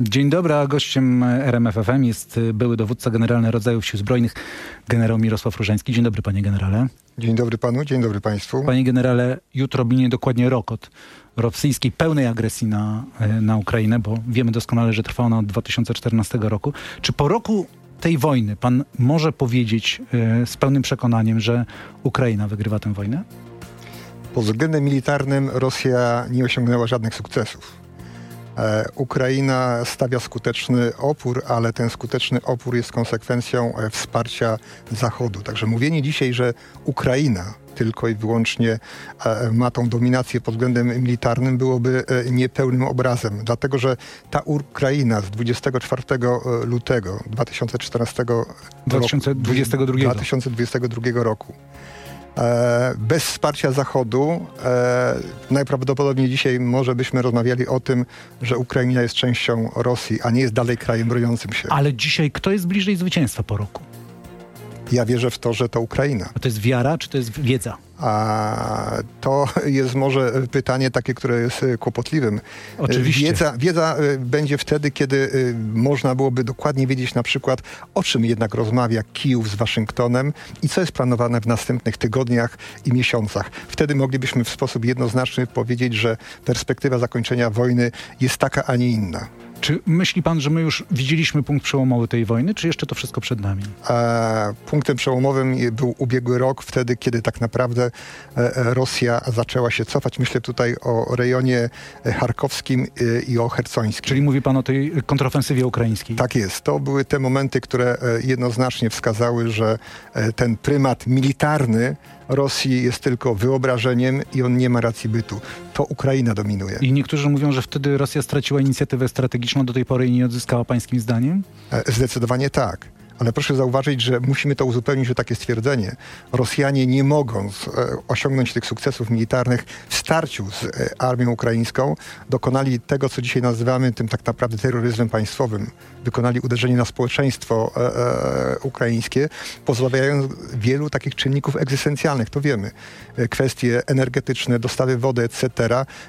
Dzień dobry, a gościem RMFFM jest były dowódca generalny rodzajów sił zbrojnych, generał Mirosław Różański. Dzień dobry, panie generale. Dzień dobry panu, dzień dobry państwu. Panie generale, jutro minie dokładnie rok od rosyjskiej pełnej agresji na, na Ukrainę, bo wiemy doskonale, że trwa ona od 2014 roku. Czy po roku tej wojny pan może powiedzieć e, z pełnym przekonaniem, że Ukraina wygrywa tę wojnę? Pod względem militarnym Rosja nie osiągnęła żadnych sukcesów. E, Ukraina stawia skuteczny opór, ale ten skuteczny opór jest konsekwencją e, wsparcia Zachodu. Także mówienie dzisiaj, że Ukraina tylko i wyłącznie e, ma tą dominację pod względem militarnym, byłoby niepełnym obrazem. Dlatego, że ta Ukraina z 24 lutego 2014 2022 roku, 2022 roku bez wsparcia Zachodu e, najprawdopodobniej dzisiaj może byśmy rozmawiali o tym, że Ukraina jest częścią Rosji, a nie jest dalej krajem broniącym się. Ale dzisiaj kto jest bliżej zwycięstwa po roku? Ja wierzę w to, że to Ukraina. A to jest wiara, czy to jest wiedza? A to jest może pytanie takie, które jest e, kłopotliwym. Oczywiście. Wiedza, wiedza e, będzie wtedy, kiedy e, można byłoby dokładnie wiedzieć na przykład, o czym jednak rozmawia Kijów z Waszyngtonem i co jest planowane w następnych tygodniach i miesiącach. Wtedy moglibyśmy w sposób jednoznaczny powiedzieć, że perspektywa zakończenia wojny jest taka, a nie inna. Czy myśli pan, że my już widzieliśmy punkt przełomowy tej wojny, czy jeszcze to wszystko przed nami? E, punktem przełomowym był ubiegły rok, wtedy, kiedy tak naprawdę e, Rosja zaczęła się cofać. Myślę tutaj o rejonie e, charkowskim e, i o hercońskim. Czyli mówi pan o tej kontrofensywie ukraińskiej? Tak jest. To były te momenty, które jednoznacznie wskazały, że ten prymat militarny Rosji jest tylko wyobrażeniem i on nie ma racji bytu. To Ukraina dominuje. I niektórzy mówią, że wtedy Rosja straciła inicjatywę strategiczną do tej pory i nie odzyskała pańskim zdaniem? E, zdecydowanie tak. Ale proszę zauważyć, że musimy to uzupełnić, że takie stwierdzenie. Rosjanie nie mogąc e, osiągnąć tych sukcesów militarnych w starciu z e, armią ukraińską, dokonali tego, co dzisiaj nazywamy tym tak naprawdę terroryzmem państwowym. Wykonali uderzenie na społeczeństwo e, e, ukraińskie, pozbawiając wielu takich czynników egzystencjalnych, to wiemy. E, kwestie energetyczne, dostawy wody, etc.,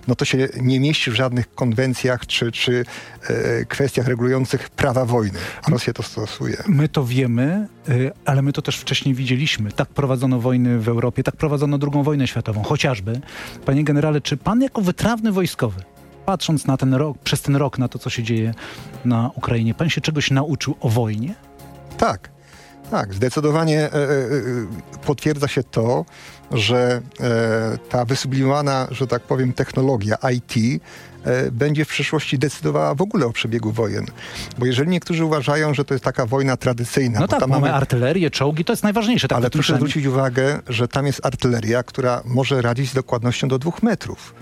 no to się nie mieści w żadnych konwencjach czy, czy e, kwestiach regulujących prawa wojny. A Rosja to stosuje. My to to wiemy, y, ale my to też wcześniej widzieliśmy. Tak prowadzono wojny w Europie, tak prowadzono drugą wojnę światową, chociażby. Panie generale, czy pan jako wytrawny wojskowy, patrząc na ten rok, przez ten rok na to, co się dzieje na Ukrainie, pan się czegoś nauczył o wojnie? Tak. Tak, zdecydowanie e, e, e potwierdza się to, że ta wysublimowana, że tak powiem, technologia IT będzie w przyszłości decydowała w ogóle o przebiegu wojen. Bo jeżeli niektórzy uważają, że to jest taka wojna tradycyjna... No tak, mamy, mamy artylerię, czołgi, to jest najważniejsze. Tak ale proszę zwrócić uwagę, że tam jest artyleria, która może radzić z dokładnością do dwóch metrów.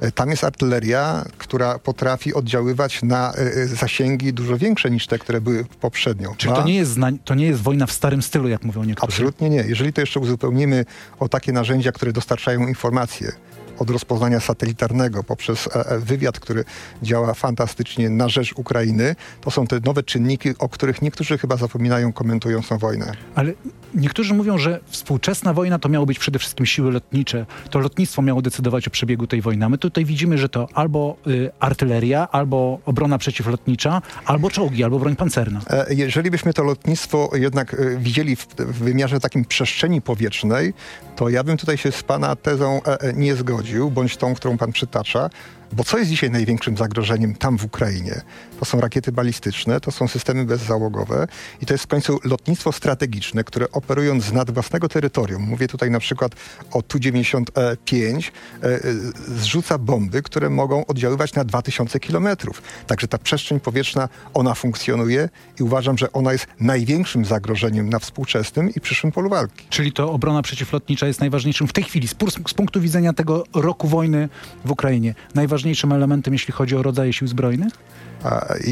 E, tam jest artyleria, która potrafi oddziaływać na y, zasięgi dużo większe niż te, które były poprzednio. Czyli to, nie jest to nie jest wojna w starym stylu, jak mówią niektórzy? Absolutnie nie. Jeżeli to jeszcze uzupełnimy o takie narzędzia, które dostarczają informacje, od rozpoznania satelitarnego poprzez e, e, wywiad, który działa fantastycznie na rzecz Ukrainy. To są te nowe czynniki, o których niektórzy chyba zapominają, komentując tę wojnę. Ale niektórzy mówią, że współczesna wojna to miało być przede wszystkim siły lotnicze. To lotnictwo miało decydować o przebiegu tej wojny. A my tutaj widzimy, że to albo y, artyleria, albo obrona przeciwlotnicza, albo czołgi, albo broń pancerna. E, jeżeli byśmy to lotnictwo jednak y, widzieli w, w wymiarze takim przestrzeni powietrznej, to ja bym tutaj się z pana tezą nie zgodził bądź tą, którą pan przytacza, bo co jest dzisiaj największym zagrożeniem tam w Ukrainie? To są rakiety balistyczne, to są systemy bezzałogowe i to jest w końcu lotnictwo strategiczne, które operując z nad własnego terytorium, mówię tutaj na przykład o Tu-95, e, e, zrzuca bomby, które mogą oddziaływać na 2000 kilometrów. Także ta przestrzeń powietrzna, ona funkcjonuje i uważam, że ona jest największym zagrożeniem na współczesnym i przyszłym polu walki. Czyli to obrona przeciwlotnicza jest najważniejszym w tej chwili, z, punktu widzenia tego roku wojny w Ukrainie, najważniejszym najważniejszym elementem, jeśli chodzi o rodzaje sił zbrojnych?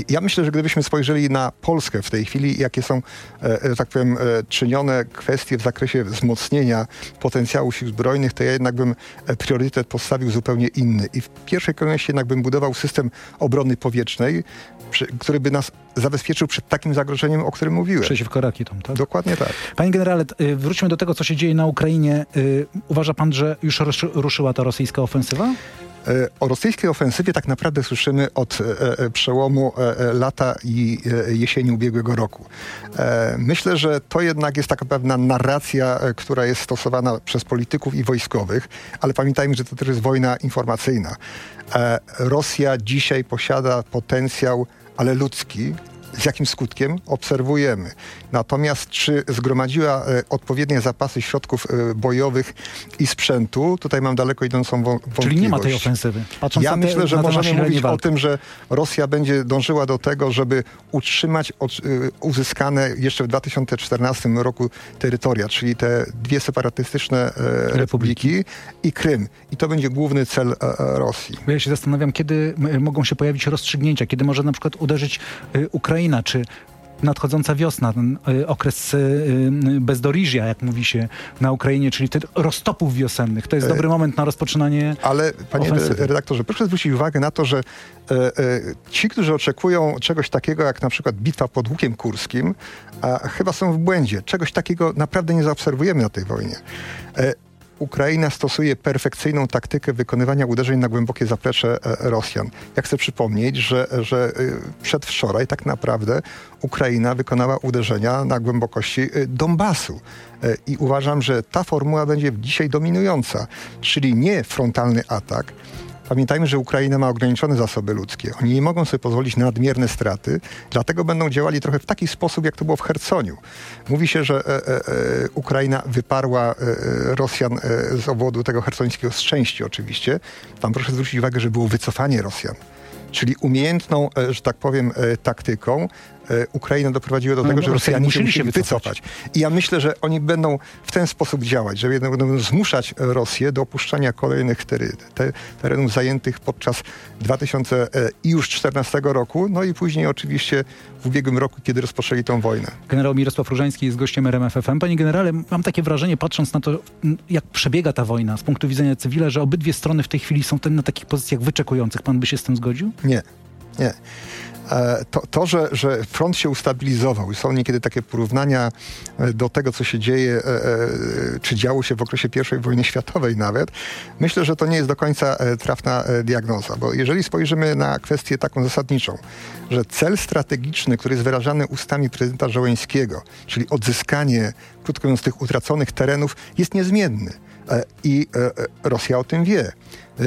Ja myślę, że gdybyśmy spojrzeli na Polskę w tej chwili, jakie są, e, e, tak powiem, e, czynione kwestie w zakresie wzmocnienia potencjału sił zbrojnych, to ja jednak bym priorytet postawił zupełnie inny. I w pierwszej kolejności jednak bym budował system obrony powietrznej, który by nas zabezpieczył przed takim zagrożeniem, o którym mówiłem. Przeciwko rakietom, tak? Dokładnie tak. Panie generale, wróćmy do tego, co się dzieje na Ukrainie. Uważa pan, że już ruszyła ta rosyjska ofensywa? O rosyjskiej ofensywie tak naprawdę słyszymy od przełomu lata i jesieni ubiegłego roku. Myślę, że to jednak jest taka pewna narracja, która jest stosowana przez polityków i wojskowych, ale pamiętajmy, że to też jest wojna informacyjna. Rosja dzisiaj posiada potencjał, ale ludzki, z jakim skutkiem obserwujemy. Natomiast czy zgromadziła e, odpowiednie zapasy środków e, bojowych i sprzętu, tutaj mam daleko idącą wątpliwość. Czyli nie ma tej ofensywy. Patrząc ja myślę, że możemy mówić o tym, że Rosja będzie dążyła do tego, żeby utrzymać e, uzyskane jeszcze w 2014 roku terytoria, czyli te dwie separatystyczne republiki i Krym. I to będzie główny cel Rosji. Ja się zastanawiam, kiedy mogą się pojawić rozstrzygnięcia, kiedy może na przykład uderzyć Ukraina, czy nadchodząca wiosna, ten y, okres y, y, bezdoriżia, jak mówi się na Ukrainie, czyli tych roztopów wiosennych. To jest dobry moment na rozpoczynanie Ale panie ofensywy. redaktorze, proszę zwrócić uwagę na to, że e, e, ci, którzy oczekują czegoś takiego jak na przykład bitwa pod Łukiem Kurskim, a, chyba są w błędzie. Czegoś takiego naprawdę nie zaobserwujemy na tej wojnie. E, Ukraina stosuje perfekcyjną taktykę wykonywania uderzeń na głębokie zaplecze e, Rosjan. Ja chcę przypomnieć, że, że e, przedwczoraj tak naprawdę Ukraina wykonała uderzenia na głębokości e, Donbasu. I uważam, że ta formuła będzie dzisiaj dominująca, czyli nie frontalny atak, Pamiętajmy, że Ukraina ma ograniczone zasoby ludzkie. Oni nie mogą sobie pozwolić na nadmierne straty, dlatego będą działali trochę w taki sposób, jak to było w Herconiu. Mówi się, że e, e, e Ukraina wyparła e, e Rosjan e, z obwodu tego hercońskiego z części oczywiście. Tam proszę zwrócić uwagę, że było wycofanie Rosjan czyli umiejętną, że tak powiem, taktyką Ukrainę doprowadziło do no, tego, no, że Rosjanie musieli się wycofać. I ja myślę, że oni będą w ten sposób działać, że będą zmuszać Rosję do opuszczania kolejnych teren, te, terenów zajętych podczas 2014 roku, no i później oczywiście w ubiegłym roku, kiedy rozpoczęli tą wojnę. Generał Mirosław Różański jest gościem RMFFM. Panie generale, mam takie wrażenie, patrząc na to, jak przebiega ta wojna z punktu widzenia cywila, że obydwie strony w tej chwili są na takich pozycjach wyczekujących. Pan by się z tym zgodził? Nie. Nie. E, to, to że, że front się ustabilizował i są niekiedy takie porównania e, do tego, co się dzieje, e, czy działo się w okresie I wojny światowej nawet, myślę, że to nie jest do końca trafna diagnoza, bo jeżeli spojrzymy na kwestię taką zasadniczą, że cel strategiczny, który jest wyrażany ustami prezydenta Żołańskiego, czyli odzyskanie, krótko mówiąc, tych utraconych terenów, jest niezmienny. I Rosja o tym wie.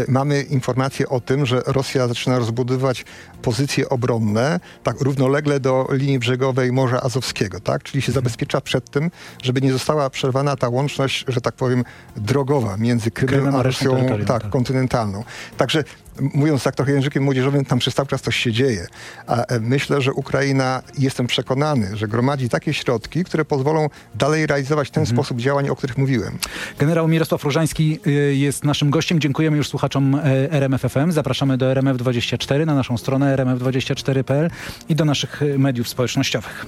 Mamy informacje o tym, że Rosja zaczyna rozbudowywać pozycje obronne tak równolegle do linii brzegowej Morza Azowskiego, tak? Czyli się zabezpiecza przed tym, żeby nie została przerwana ta łączność, że tak powiem, drogowa między Krymem a Rosją tak, tak, kontynentalną. Także mówiąc tak trochę językiem młodzieżowym, tam przez cały czas coś się dzieje. A e, myślę, że Ukraina, jestem przekonany, że gromadzi takie środki, które pozwolą dalej realizować ten mhm. sposób działań, o których mówiłem. Generał Mirosław Różański y, jest naszym gościem. Dziękujemy już słuchaczom e, RMFFM. Zapraszamy do RMF24 na naszą stronę rmf24.pl i do naszych e, mediów społecznościowych.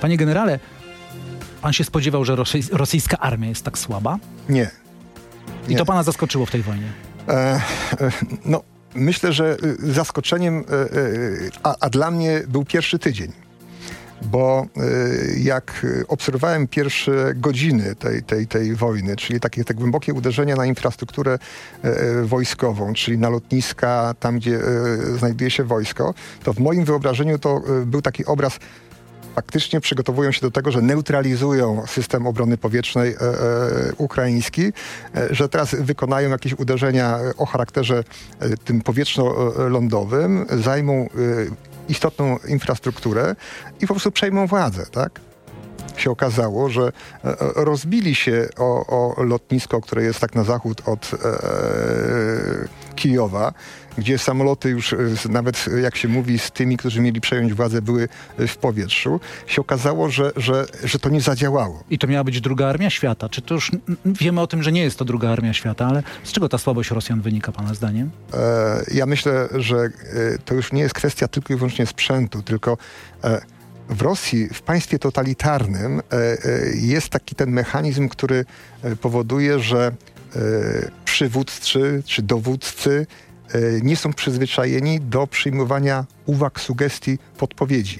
Panie generale, pan się spodziewał, że rosyjska armia jest tak słaba? Nie. I to pana zaskoczyło w tej wojnie? E, e, no, myślę, że y, zaskoczeniem, a, a dla mnie był pierwszy tydzień bo jak obserwowałem pierwsze godziny tej, tej, tej wojny, czyli takie te głębokie uderzenia na infrastrukturę e, e, wojskową, czyli na lotniska, tam gdzie e, znajduje się wojsko, to w moim wyobrażeniu to był taki obraz faktycznie przygotowują się do tego, że neutralizują system obrony powietrznej e, e, ukraiński, e, że teraz wykonają jakieś uderzenia o charakterze tym powietrzno-lądowym, zajmą istotną infrastrukturę i po prostu przejmą władzę, tak? się okazało, że rozbili się o, o lotnisko, które jest tak na zachód od e, Kijowa, gdzie samoloty już e, nawet, jak się mówi, z tymi, którzy mieli przejąć władzę, były e, w powietrzu, się okazało, że, że, że to nie zadziałało. I to miała być druga armia świata. Czy to już wiemy o tym, że nie jest to druga armia świata, ale z czego ta słabość Rosjan wynika, pana zdaniem? E, ja myślę, że e, to już nie jest kwestia tylko i wyłącznie sprzętu, tylko e, w Rosji, w państwie totalitarnym, jest taki ten mechanizm, który powoduje, że przywódcy czy dowódcy nie są przyzwyczajeni do przyjmowania uwag, sugestii, podpowiedzi.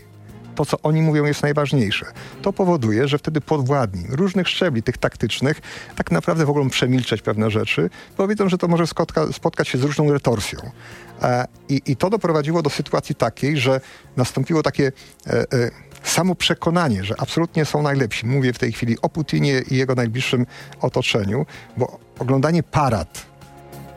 to, co oni mówią, jest najważniejsze. To powoduje, że wtedy podwładni różnych szczebli, tych taktycznych, tak naprawdę mogą przemilczeć pewne rzeczy, bo wiedzą, że to może spotka, spotkać się z różną retorsją. E, I, I, to doprowadziło do sytuacji takiej, że nastąpiło takie e, e, samo przekonanie, że absolutnie są najlepsi. Mówię w tej chwili o Putinie i jego najbliższym otoczeniu, bo oglądanie parad,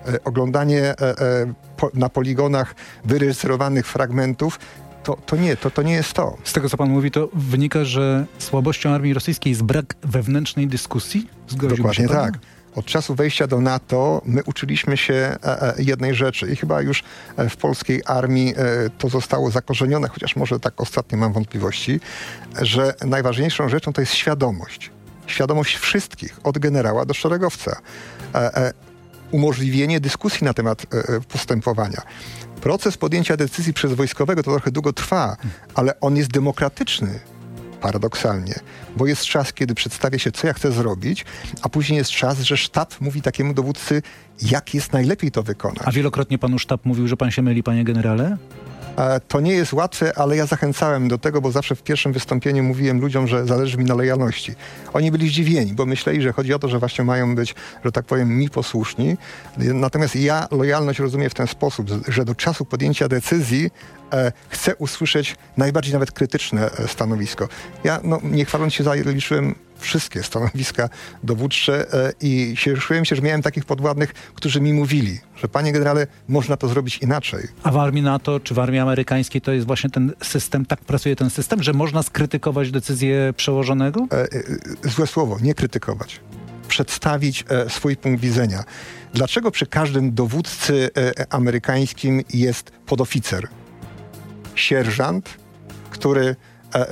e, oglądanie e, e, na poligonach wyreżyserowanych fragmentów to, to nie, to, to nie jest to. Z tego, co pan mówi, to wynika, że słabością armii rosyjskiej jest brak wewnętrznej dyskusji? Zgodziłby Dokładnie tak. Od czasu wejścia do NATO my uczyliśmy się e, e, jednej rzeczy i chyba już e, w polskiej armii to zostało zakorzenione, chociaż może tak ostatnio mam wątpliwości, że najważniejszą rzeczą to jest świadomość. Świadomość wszystkich, od generała do szeregowca. Umożliwienie dyskusji na temat postępowania. Proces podjęcia decyzji przez wojskowego to trochę długo trwa, ale on jest demokratyczny paradoksalnie, bo jest czas, kiedy przedstawia się, co ja chcę zrobić, a później jest czas, że sztab mówi takiemu dowódcy, jak jest najlepiej to wykonać. A wielokrotnie panu sztab mówił, że pan się myli, panie generale? To nie jest łatwe, ale ja zachęcałem do tego, bo zawsze w pierwszym wystąpieniu mówiłem ludziom, że zależy mi na lojalności. Oni byli zdziwieni, bo myśleli, że chodzi o to, że właśnie mają być, że tak powiem, mi posłuszni. Natomiast ja lojalność rozumiem w ten sposób, że do czasu podjęcia decyzji e, chcę usłyszeć najbardziej nawet krytyczne e, stanowisko. Ja, no, nie chwaląc się, zaliczyłem wszystkie stanowiska dowódcze e, i cieszyłem się, że miałem takich podwładnych, którzy mi mówili, że panie generale, można to zrobić inaczej. A w armii NATO czy w armii amerykańskiej to jest właśnie ten system, tak pracuje ten system, że można skrytykować decyzję przełożonego? E, e, złe słowo, nie krytykować. Przedstawić swój punkt widzenia. Dlaczego przy każdym dowódcy amerykańskim jest podoficer? Sierżant, który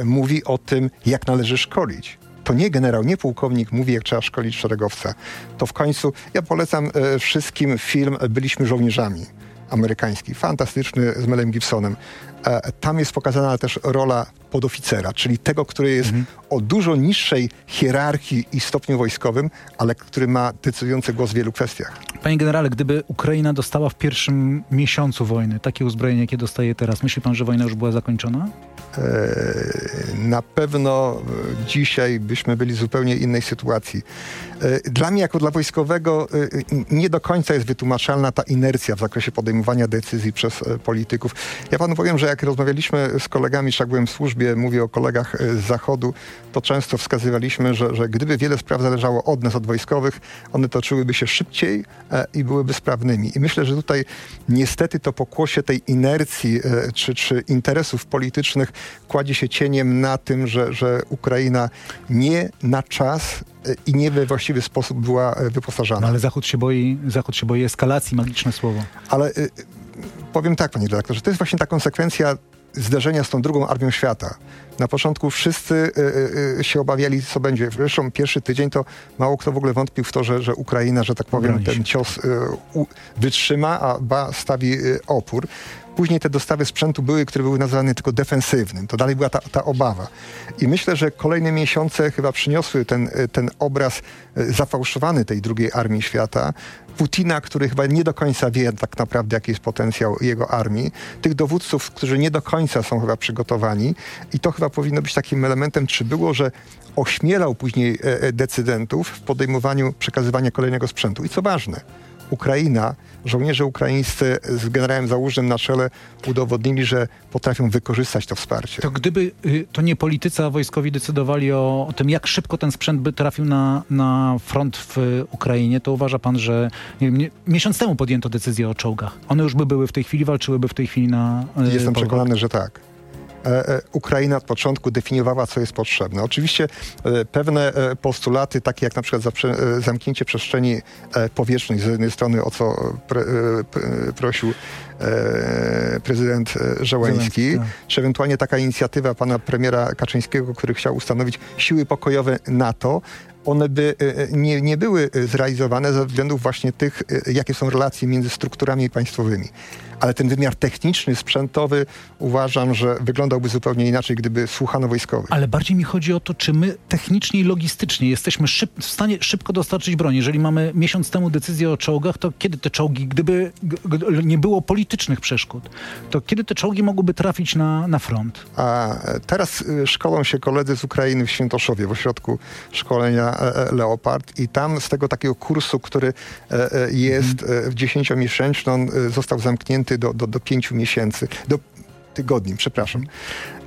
mówi o tym, jak należy szkolić to nie generał, nie pułkownik mówi, jak trzeba szkolić szeregowca. To w końcu, ja polecam e, wszystkim film Byliśmy żołnierzami amerykański, fantastyczny z Melem Gibsonem. E, tam jest pokazana też rola podoficera, czyli tego, który jest mhm. o dużo niższej hierarchii i stopniu wojskowym, ale który ma decydujący głos w wielu kwestiach. Panie generale, gdyby Ukraina dostała w pierwszym miesiącu wojny takie uzbrojenie, jakie dostaje teraz, myśli pan, że wojna już była zakończona? E, na pewno dzisiaj byśmy byli w zupełnie innej sytuacji. E, dla mnie, jako dla wojskowego, nie do końca jest wytłumaczalna ta inercja w zakresie podejmowania decyzji przez polityków. Ja panu powiem, że jak rozmawialiśmy z kolegami, jak byłem w służbie, mówię o kolegach e, z Zachodu, to często wskazywaliśmy, że, że gdyby wiele spraw zależało od nas, od wojskowych, one toczyłyby się szybciej e, i byłyby sprawnymi. I myślę, że tutaj niestety to pokłosie tej inercji e, czy, czy interesów politycznych kładzie się cieniem na tym, że, że Ukraina nie na czas e, i nie we właściwy sposób była e, wyposażana. No, ale Zachód się boi, Zachód się boi eskalacji, magiczne słowo. Ale powiem tak, panie redaktorze, to jest właśnie ta konsekwencja zderzenia z tą drugą armią świata. Na początku wszyscy y, y, się obawiali, co będzie. Zresztą pierwszy tydzień to mało kto w ogóle wątpił w to, że, że Ukraina, że tak powiem, ten cios y, u, wytrzyma, a ba stawi opór. Później te dostawy sprzętu były, które były nazywane tylko defensywnym. To dalej była ta, ta obawa. I myślę, że kolejne miesiące chyba przyniosły ten, ten obraz zafałszowany tej drugiej armii świata, Putina, który chyba nie do końca wie tak naprawdę, jaki jest potencjał jego armii, tych dowódców, którzy nie do końca są chyba przygotowani i to chyba powinno być takim elementem, czy było, że ośmielał później e, e, decydentów w podejmowaniu przekazywania kolejnego sprzętu. I co ważne, Ukraina, żołnierze ukraińscy z generałem Załużnym na czele udowodnili, że potrafią wykorzystać to wsparcie. To gdyby y, to nie politycy, a wojskowi decydowali o, o, tym, jak szybko ten sprzęt by trafił na, na front w Ukrainie, to uważa pan, że nie wiem, miesiąc temu podjęto decyzję o czołgach. One już by były w tej chwili, walczyłyby w tej chwili na y, Jestem przekonany, że tak. E, e, Ukraina od początku definiowała, co jest potrzebne. Oczywiście e, pewne postulaty, takie jak na przykład zamknięcie przestrzeni powietrznej z jednej strony, o co pre, prosił prezydent Żołański, tak. czy ewentualnie taka inicjatywa pana premiera Kaczyńskiego, który chciał ustanowić siły pokojowe NATO, one by nie, nie były zrealizowane ze względów właśnie tych, jakie są relacje między strukturami państwowymi ale ten wymiar techniczny, sprzętowy uważam, że wyglądałby zupełnie inaczej, gdyby słuchano wojskowych. Ale bardziej mi chodzi o to, czy my technicznie i logistycznie jesteśmy szyb, w stanie szybko dostarczyć broń. Jeżeli mamy miesiąc temu decyzję o czołgach, to kiedy te czołgi, gdyby nie było politycznych przeszkód, to kiedy te czołgi mogłyby trafić na, na front? A teraz szkolą się koledzy z Ukrainy w Świętoszowie, w ośrodku szkolenia e, e, Leopard i tam z tego takiego kursu, który e, jest mhm. dziesięciomiesięczny, on został zamknięty do, do, do pięciu miesięcy, do tygodni, przepraszam.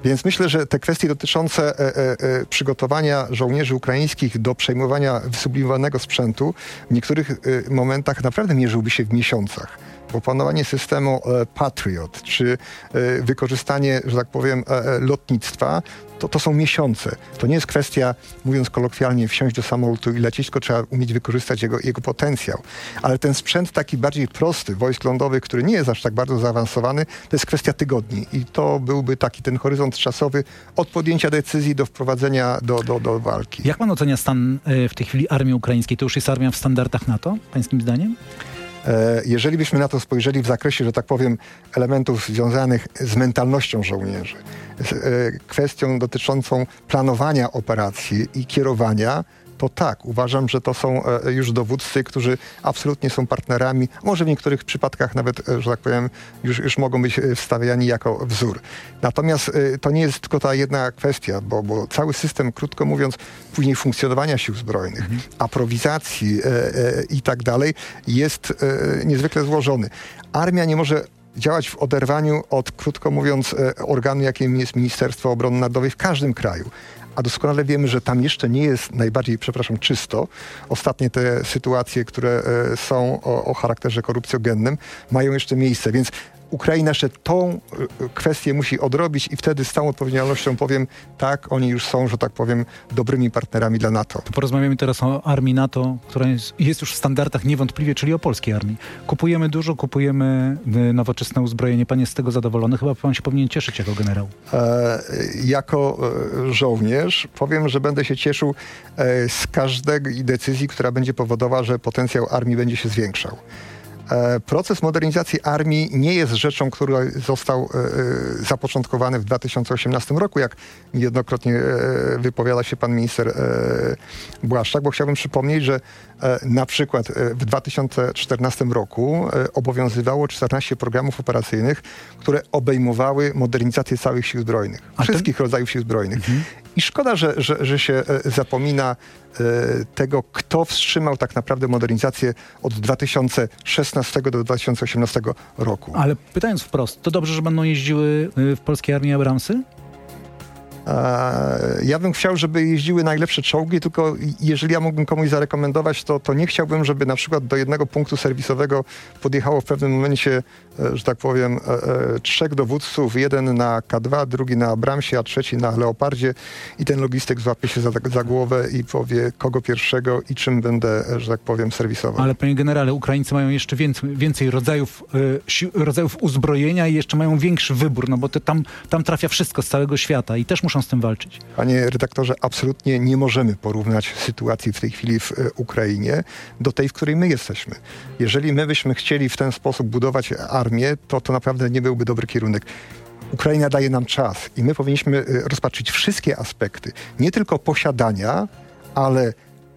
Więc myślę, że te kwestie dotyczące e, e, e, przygotowania żołnierzy ukraińskich do przejmowania wysublimowanego sprzętu w niektórych e, momentach naprawdę mierzyłby się w miesiącach. Opanowanie systemu e, Patriot, czy e, wykorzystanie, że tak powiem, lotnictwa, to, to są miesiące. To nie jest kwestia, mówiąc kolokwialnie, wsiąść do samolotu i lecieć, tylko trzeba umieć wykorzystać jego, jego potencjał. Ale ten sprzęt taki bardziej prosty, wojsk lądowych, który nie jest aż tak bardzo zaawansowany, to jest kwestia tygodni. I to byłby taki ten horyzont czasowy od podjęcia decyzji do wprowadzenia do, do, do walki. Jak pan ocenia stan e, w tej chwili armii ukraińskiej? To już jest armia w standardach NATO, pańskim zdaniem? E, jeżeli byśmy na to spojrzeli w zakresie, że tak powiem, elementów związanych z mentalnością żołnierzy, z e, kwestią dotyczącą planowania operacji i kierowania, to tak, uważam, że to są e, już dowódcy, którzy absolutnie są partnerami, może w niektórych przypadkach nawet, e, że tak powiem, już, już mogą być e, wstawiani jako wzór. Natomiast to nie jest tylko ta jedna kwestia, bo, bo cały system, krótko mówiąc, później funkcjonowania sił zbrojnych, mhm. aprowizacji i tak dalej jest niezwykle złożony. Armia nie może działać w oderwaniu od, krótko mówiąc, organu, jakim jest Ministerstwo Obrony Narodowej w każdym kraju a doskonale wiemy, że tam jeszcze nie jest najbardziej, przepraszam, czysto. Ostatnie te sytuacje, które e, są o, o charakterze korupcjogennym, mają jeszcze miejsce, więc Ukraina jeszcze tą e, kwestię musi odrobić i wtedy z całą odpowiedzialnością powiem, tak, oni już są, że tak powiem, dobrymi partnerami dla NATO. To porozmawiamy teraz o armii NATO, która jest, jest już w standardach niewątpliwie, czyli o polskiej armii. Kupujemy dużo, kupujemy e, nowoczesne uzbrojenie. Pan jest z tego zadowolony? Chyba pan się powinien cieszyć jako generał. E, jako e, żołnierz powiem, że będę się cieszył e, z każdej decyzji, która będzie powodowała, że potencjał armii będzie się zwiększał. E, proces modernizacji armii nie jest rzeczą, który został e, e, zapoczątkowany w 2018 roku, jak niejednokrotnie wypowiada się pan minister Błaszczak, bo chciałbym przypomnieć, że na przykład w 2014 roku obowiązywało 14 programów operacyjnych, które obejmowały modernizację całych sił zbrojnych, wszystkich rodzajów sił zbrojnych. Mhm. I szkoda, że, że, że się zapomina tego, kto wstrzymał tak naprawdę modernizację od 2016 do 2018 roku. Ale pytając wprost, to dobrze, że będą jeździły y, w polskiej armii Abramsy? Ja bym chciał, żeby jeździły najlepsze czołgi, tylko jeżeli ja mógłbym komuś zarekomendować, to, to nie chciałbym, żeby na przykład do jednego punktu serwisowego podjechało w pewnym momencie, e, że tak powiem, e, e, trzech dowódców, jeden na K2, drugi na Abramsie, a trzeci na Leopardzie. I ten logistyk złapie się za, za głowę i powie, kogo pierwszego i czym będę, że tak powiem, serwisował. Ale panie generale, Ukraińcy mają jeszcze więcej, więcej rodzajów, rodzajów uzbrojenia i jeszcze mają większy wybór, no bo to tam, tam trafia wszystko z całego świata. I też muszą muszą z tym walczyć. Panie redaktorze, absolutnie nie możemy porównać sytuacji w tej chwili w e, Ukrainie do tej, w której my jesteśmy. Jeżeli my byśmy chcieli w ten sposób budować armię, to to naprawdę nie byłby dobry kierunek. Ukraina daje nam czas i my powinniśmy e, rozpatrzyć wszystkie aspekty, nie tylko posiadania, ale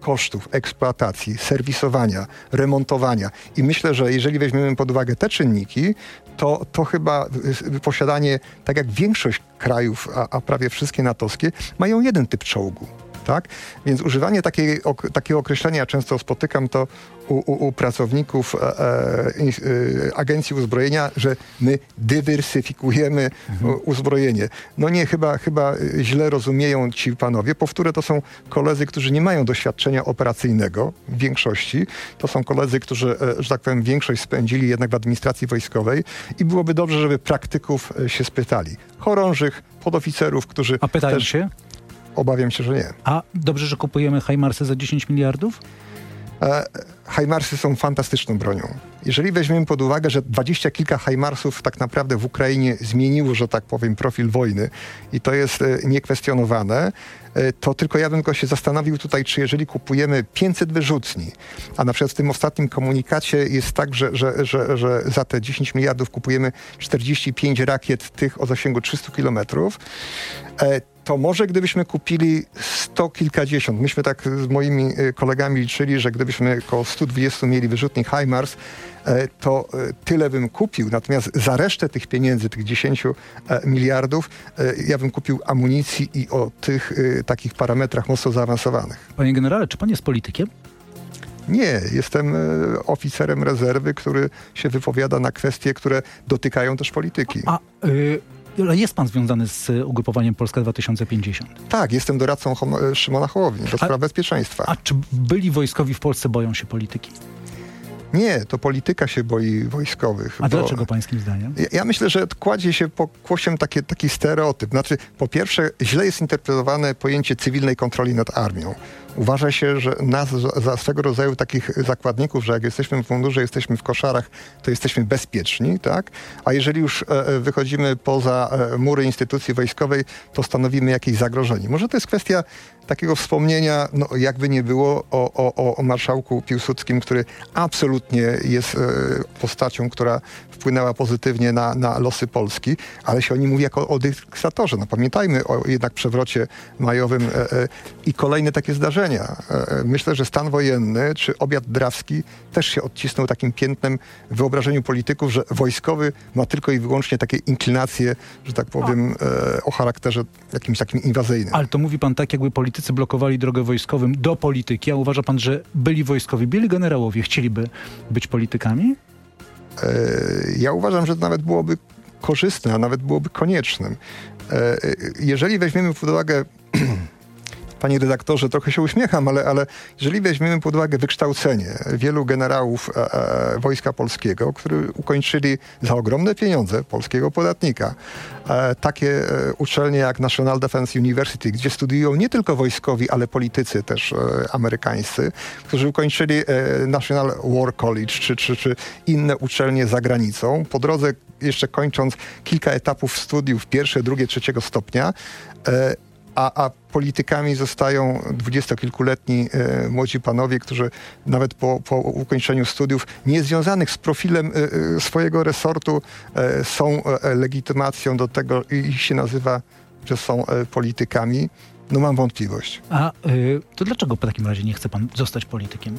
kosztów eksploatacji, serwisowania, remontowania. I myślę, że jeżeli weźmiemy pod uwagę te czynniki, to, to chyba y, posiadanie, tak jak większość krajów, a, a prawie wszystkie natowskie, mają jeden typ czołgu tak? Więc używanie takiej, ok, takiego określenia, często spotykam to u, u, u pracowników e, e, e, agencji uzbrojenia, że my dywersyfikujemy mhm. uzbrojenie. No nie, chyba, chyba źle rozumieją ci panowie. Powtóre to są koledzy, którzy nie mają doświadczenia operacyjnego w większości. To są koledzy, którzy, e, że tak powiem, większość spędzili jednak w administracji wojskowej i byłoby dobrze, żeby praktyków e, się spytali. Chorążych, podoficerów, którzy A pytają też... się? Obawiam się, że nie. A dobrze, że kupujemy Hajmarsy za 10 miliardów? E, Hajmarsy są fantastyczną bronią. Jeżeli weźmiemy pod uwagę, że dwadzieścia kilka Hajmarsów tak naprawdę w Ukrainie zmieniło, że tak powiem, profil wojny i to jest e, niekwestionowane, e, to tylko ja bym tylko się zastanowił tutaj, czy jeżeli kupujemy 500 wyrzutni, a na przykład w tym ostatnim komunikacie jest tak, że, że, że, że za te 10 miliardów kupujemy 45 rakiet tych o zasięgu 300 kilometrów, to może gdybyśmy kupili sto kilkadziesiąt, myśmy tak z moimi e, kolegami liczyli, że gdybyśmy około 120 mieli wyrzutni HIMARS, e, to e, tyle bym kupił. Natomiast za resztę tych pieniędzy, tych 10 miliardów, ja bym kupił amunicji i o tych takich parametrach mocno zaawansowanych. Panie generale, czy pan jest politykiem? Nie, jestem oficerem rezerwy, który się wypowiada na kwestie, które dotykają też polityki. A, y ale jest pan związany z ugrupowaniem Polska 2050? Tak, jestem doradcą Szymona Hołowni do spraw bezpieczeństwa. A czy byli wojskowi w Polsce boją się polityki? Nie, to polityka się boi wojskowych. A dlaczego pańskim zdaniem? Ja, ja, myślę, że kładzie się pokłosiem takie, taki stereotyp. Znaczy, po pierwsze, źle jest interpretowane pojęcie cywilnej kontroli nad armią. Uważa się, że nas za swego rodzaju takich zakładników, że jak jesteśmy w mundurze, jesteśmy w koszarach, to jesteśmy bezpieczni, tak? A jeżeli już e, e, wychodzimy poza e, mury instytucji wojskowej, to stanowimy jakieś zagrożenie. Może to jest kwestia takiego wspomnienia, no jakby nie było, o, o, o marszałku Piłsudskim, który absolutnie jest postacią, która wpłynęła pozytywnie na, na losy Polski, ale się o nim mówi jako o dyktatorze. No pamiętajmy o jednak przewrocie majowym i kolejne takie zdarzenia E, e, myślę, że stan wojenny czy obiad drawski też się odcisnął takim piętnem w wyobrażeniu polityków, że wojskowy ma tylko i wyłącznie takie inklinacje, że tak powiem, e, o charakterze jakimś takim inwazyjnym. Ale to mówi pan tak, jakby politycy blokowali drogę wojskowym do polityki. A uważa pan, że byli wojskowi, byli generałowie, chcieliby być politykami? Ja uważam, że to nawet byłoby korzystne, a nawet byłoby koniecznym. Jeżeli weźmiemy pod uwagę panie redaktorze, trochę się uśmiecham, ale, ale jeżeli weźmiemy pod uwagę wykształcenie wielu generałów e, e, Wojska Polskiego, którzy ukończyli za ogromne pieniądze polskiego podatnika e, takie e, uczelnie jak National Defense University, gdzie studiują nie tylko wojskowi, ale politycy też e, amerykańscy, którzy ukończyli e, National War College czy, czy, czy inne uczelnie za granicą. Po drodze jeszcze kończąc kilka etapów studiów, pierwsze, drugie, trzeciego stopnia, a, a politykami zostają dwudziestokilkuletni e, młodzi panowie, którzy nawet po, po ukończeniu studiów niezwiązanych z profilem e, e, swojego resortu e, są e, legitymacją do tego i się nazywa, że są e, politykami. No mam wątpliwość. A to dlaczego w takim razie nie chce pan zostać politykiem?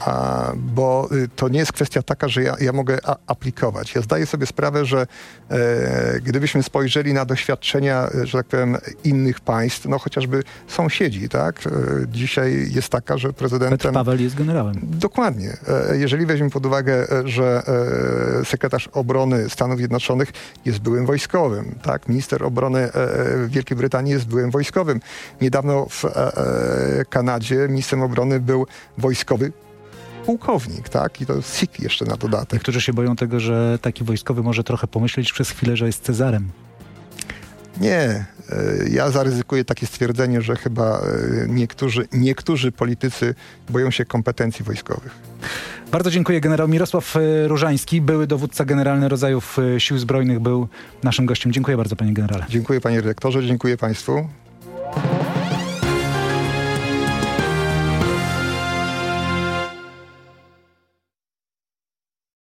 A, bo y, to nie jest kwestia taka, że ja, ja mogę aplikować. Ja zdaję sobie sprawę, że e, gdybyśmy spojrzeli na doświadczenia, e, że tak powiem, innych państw, no chociażby sąsiedzi, tak? E, dzisiaj jest taka, że prezydentem... Petr Paweł jest generałem. Dokładnie. E, jeżeli weźmiemy pod uwagę, e, że e, sekretarz obrony Stanów Zjednoczonych jest byłym wojskowym, tak? Minister obrony Wielkiej Brytanii jest byłym wojskowym. Niedawno w Kanadzie ministrem obrony był wojskowy pułkownik, tak? I to Sik jeszcze na dodatek. Niektórzy się boją tego, że taki wojskowy może trochę pomyśleć przez chwilę, że jest Cezarem. Nie, e, ja zaryzykuję takie stwierdzenie, że chyba e, niektórzy, niektórzy politycy boją się kompetencji wojskowych. Bardzo dziękuję. Generał Mirosław e, Różański, były dowódca generalny rodzajów sił zbrojnych, był naszym gościem. Dziękuję bardzo, panie generale. Dziękuję, panie redaktorze, dziękuję państwu.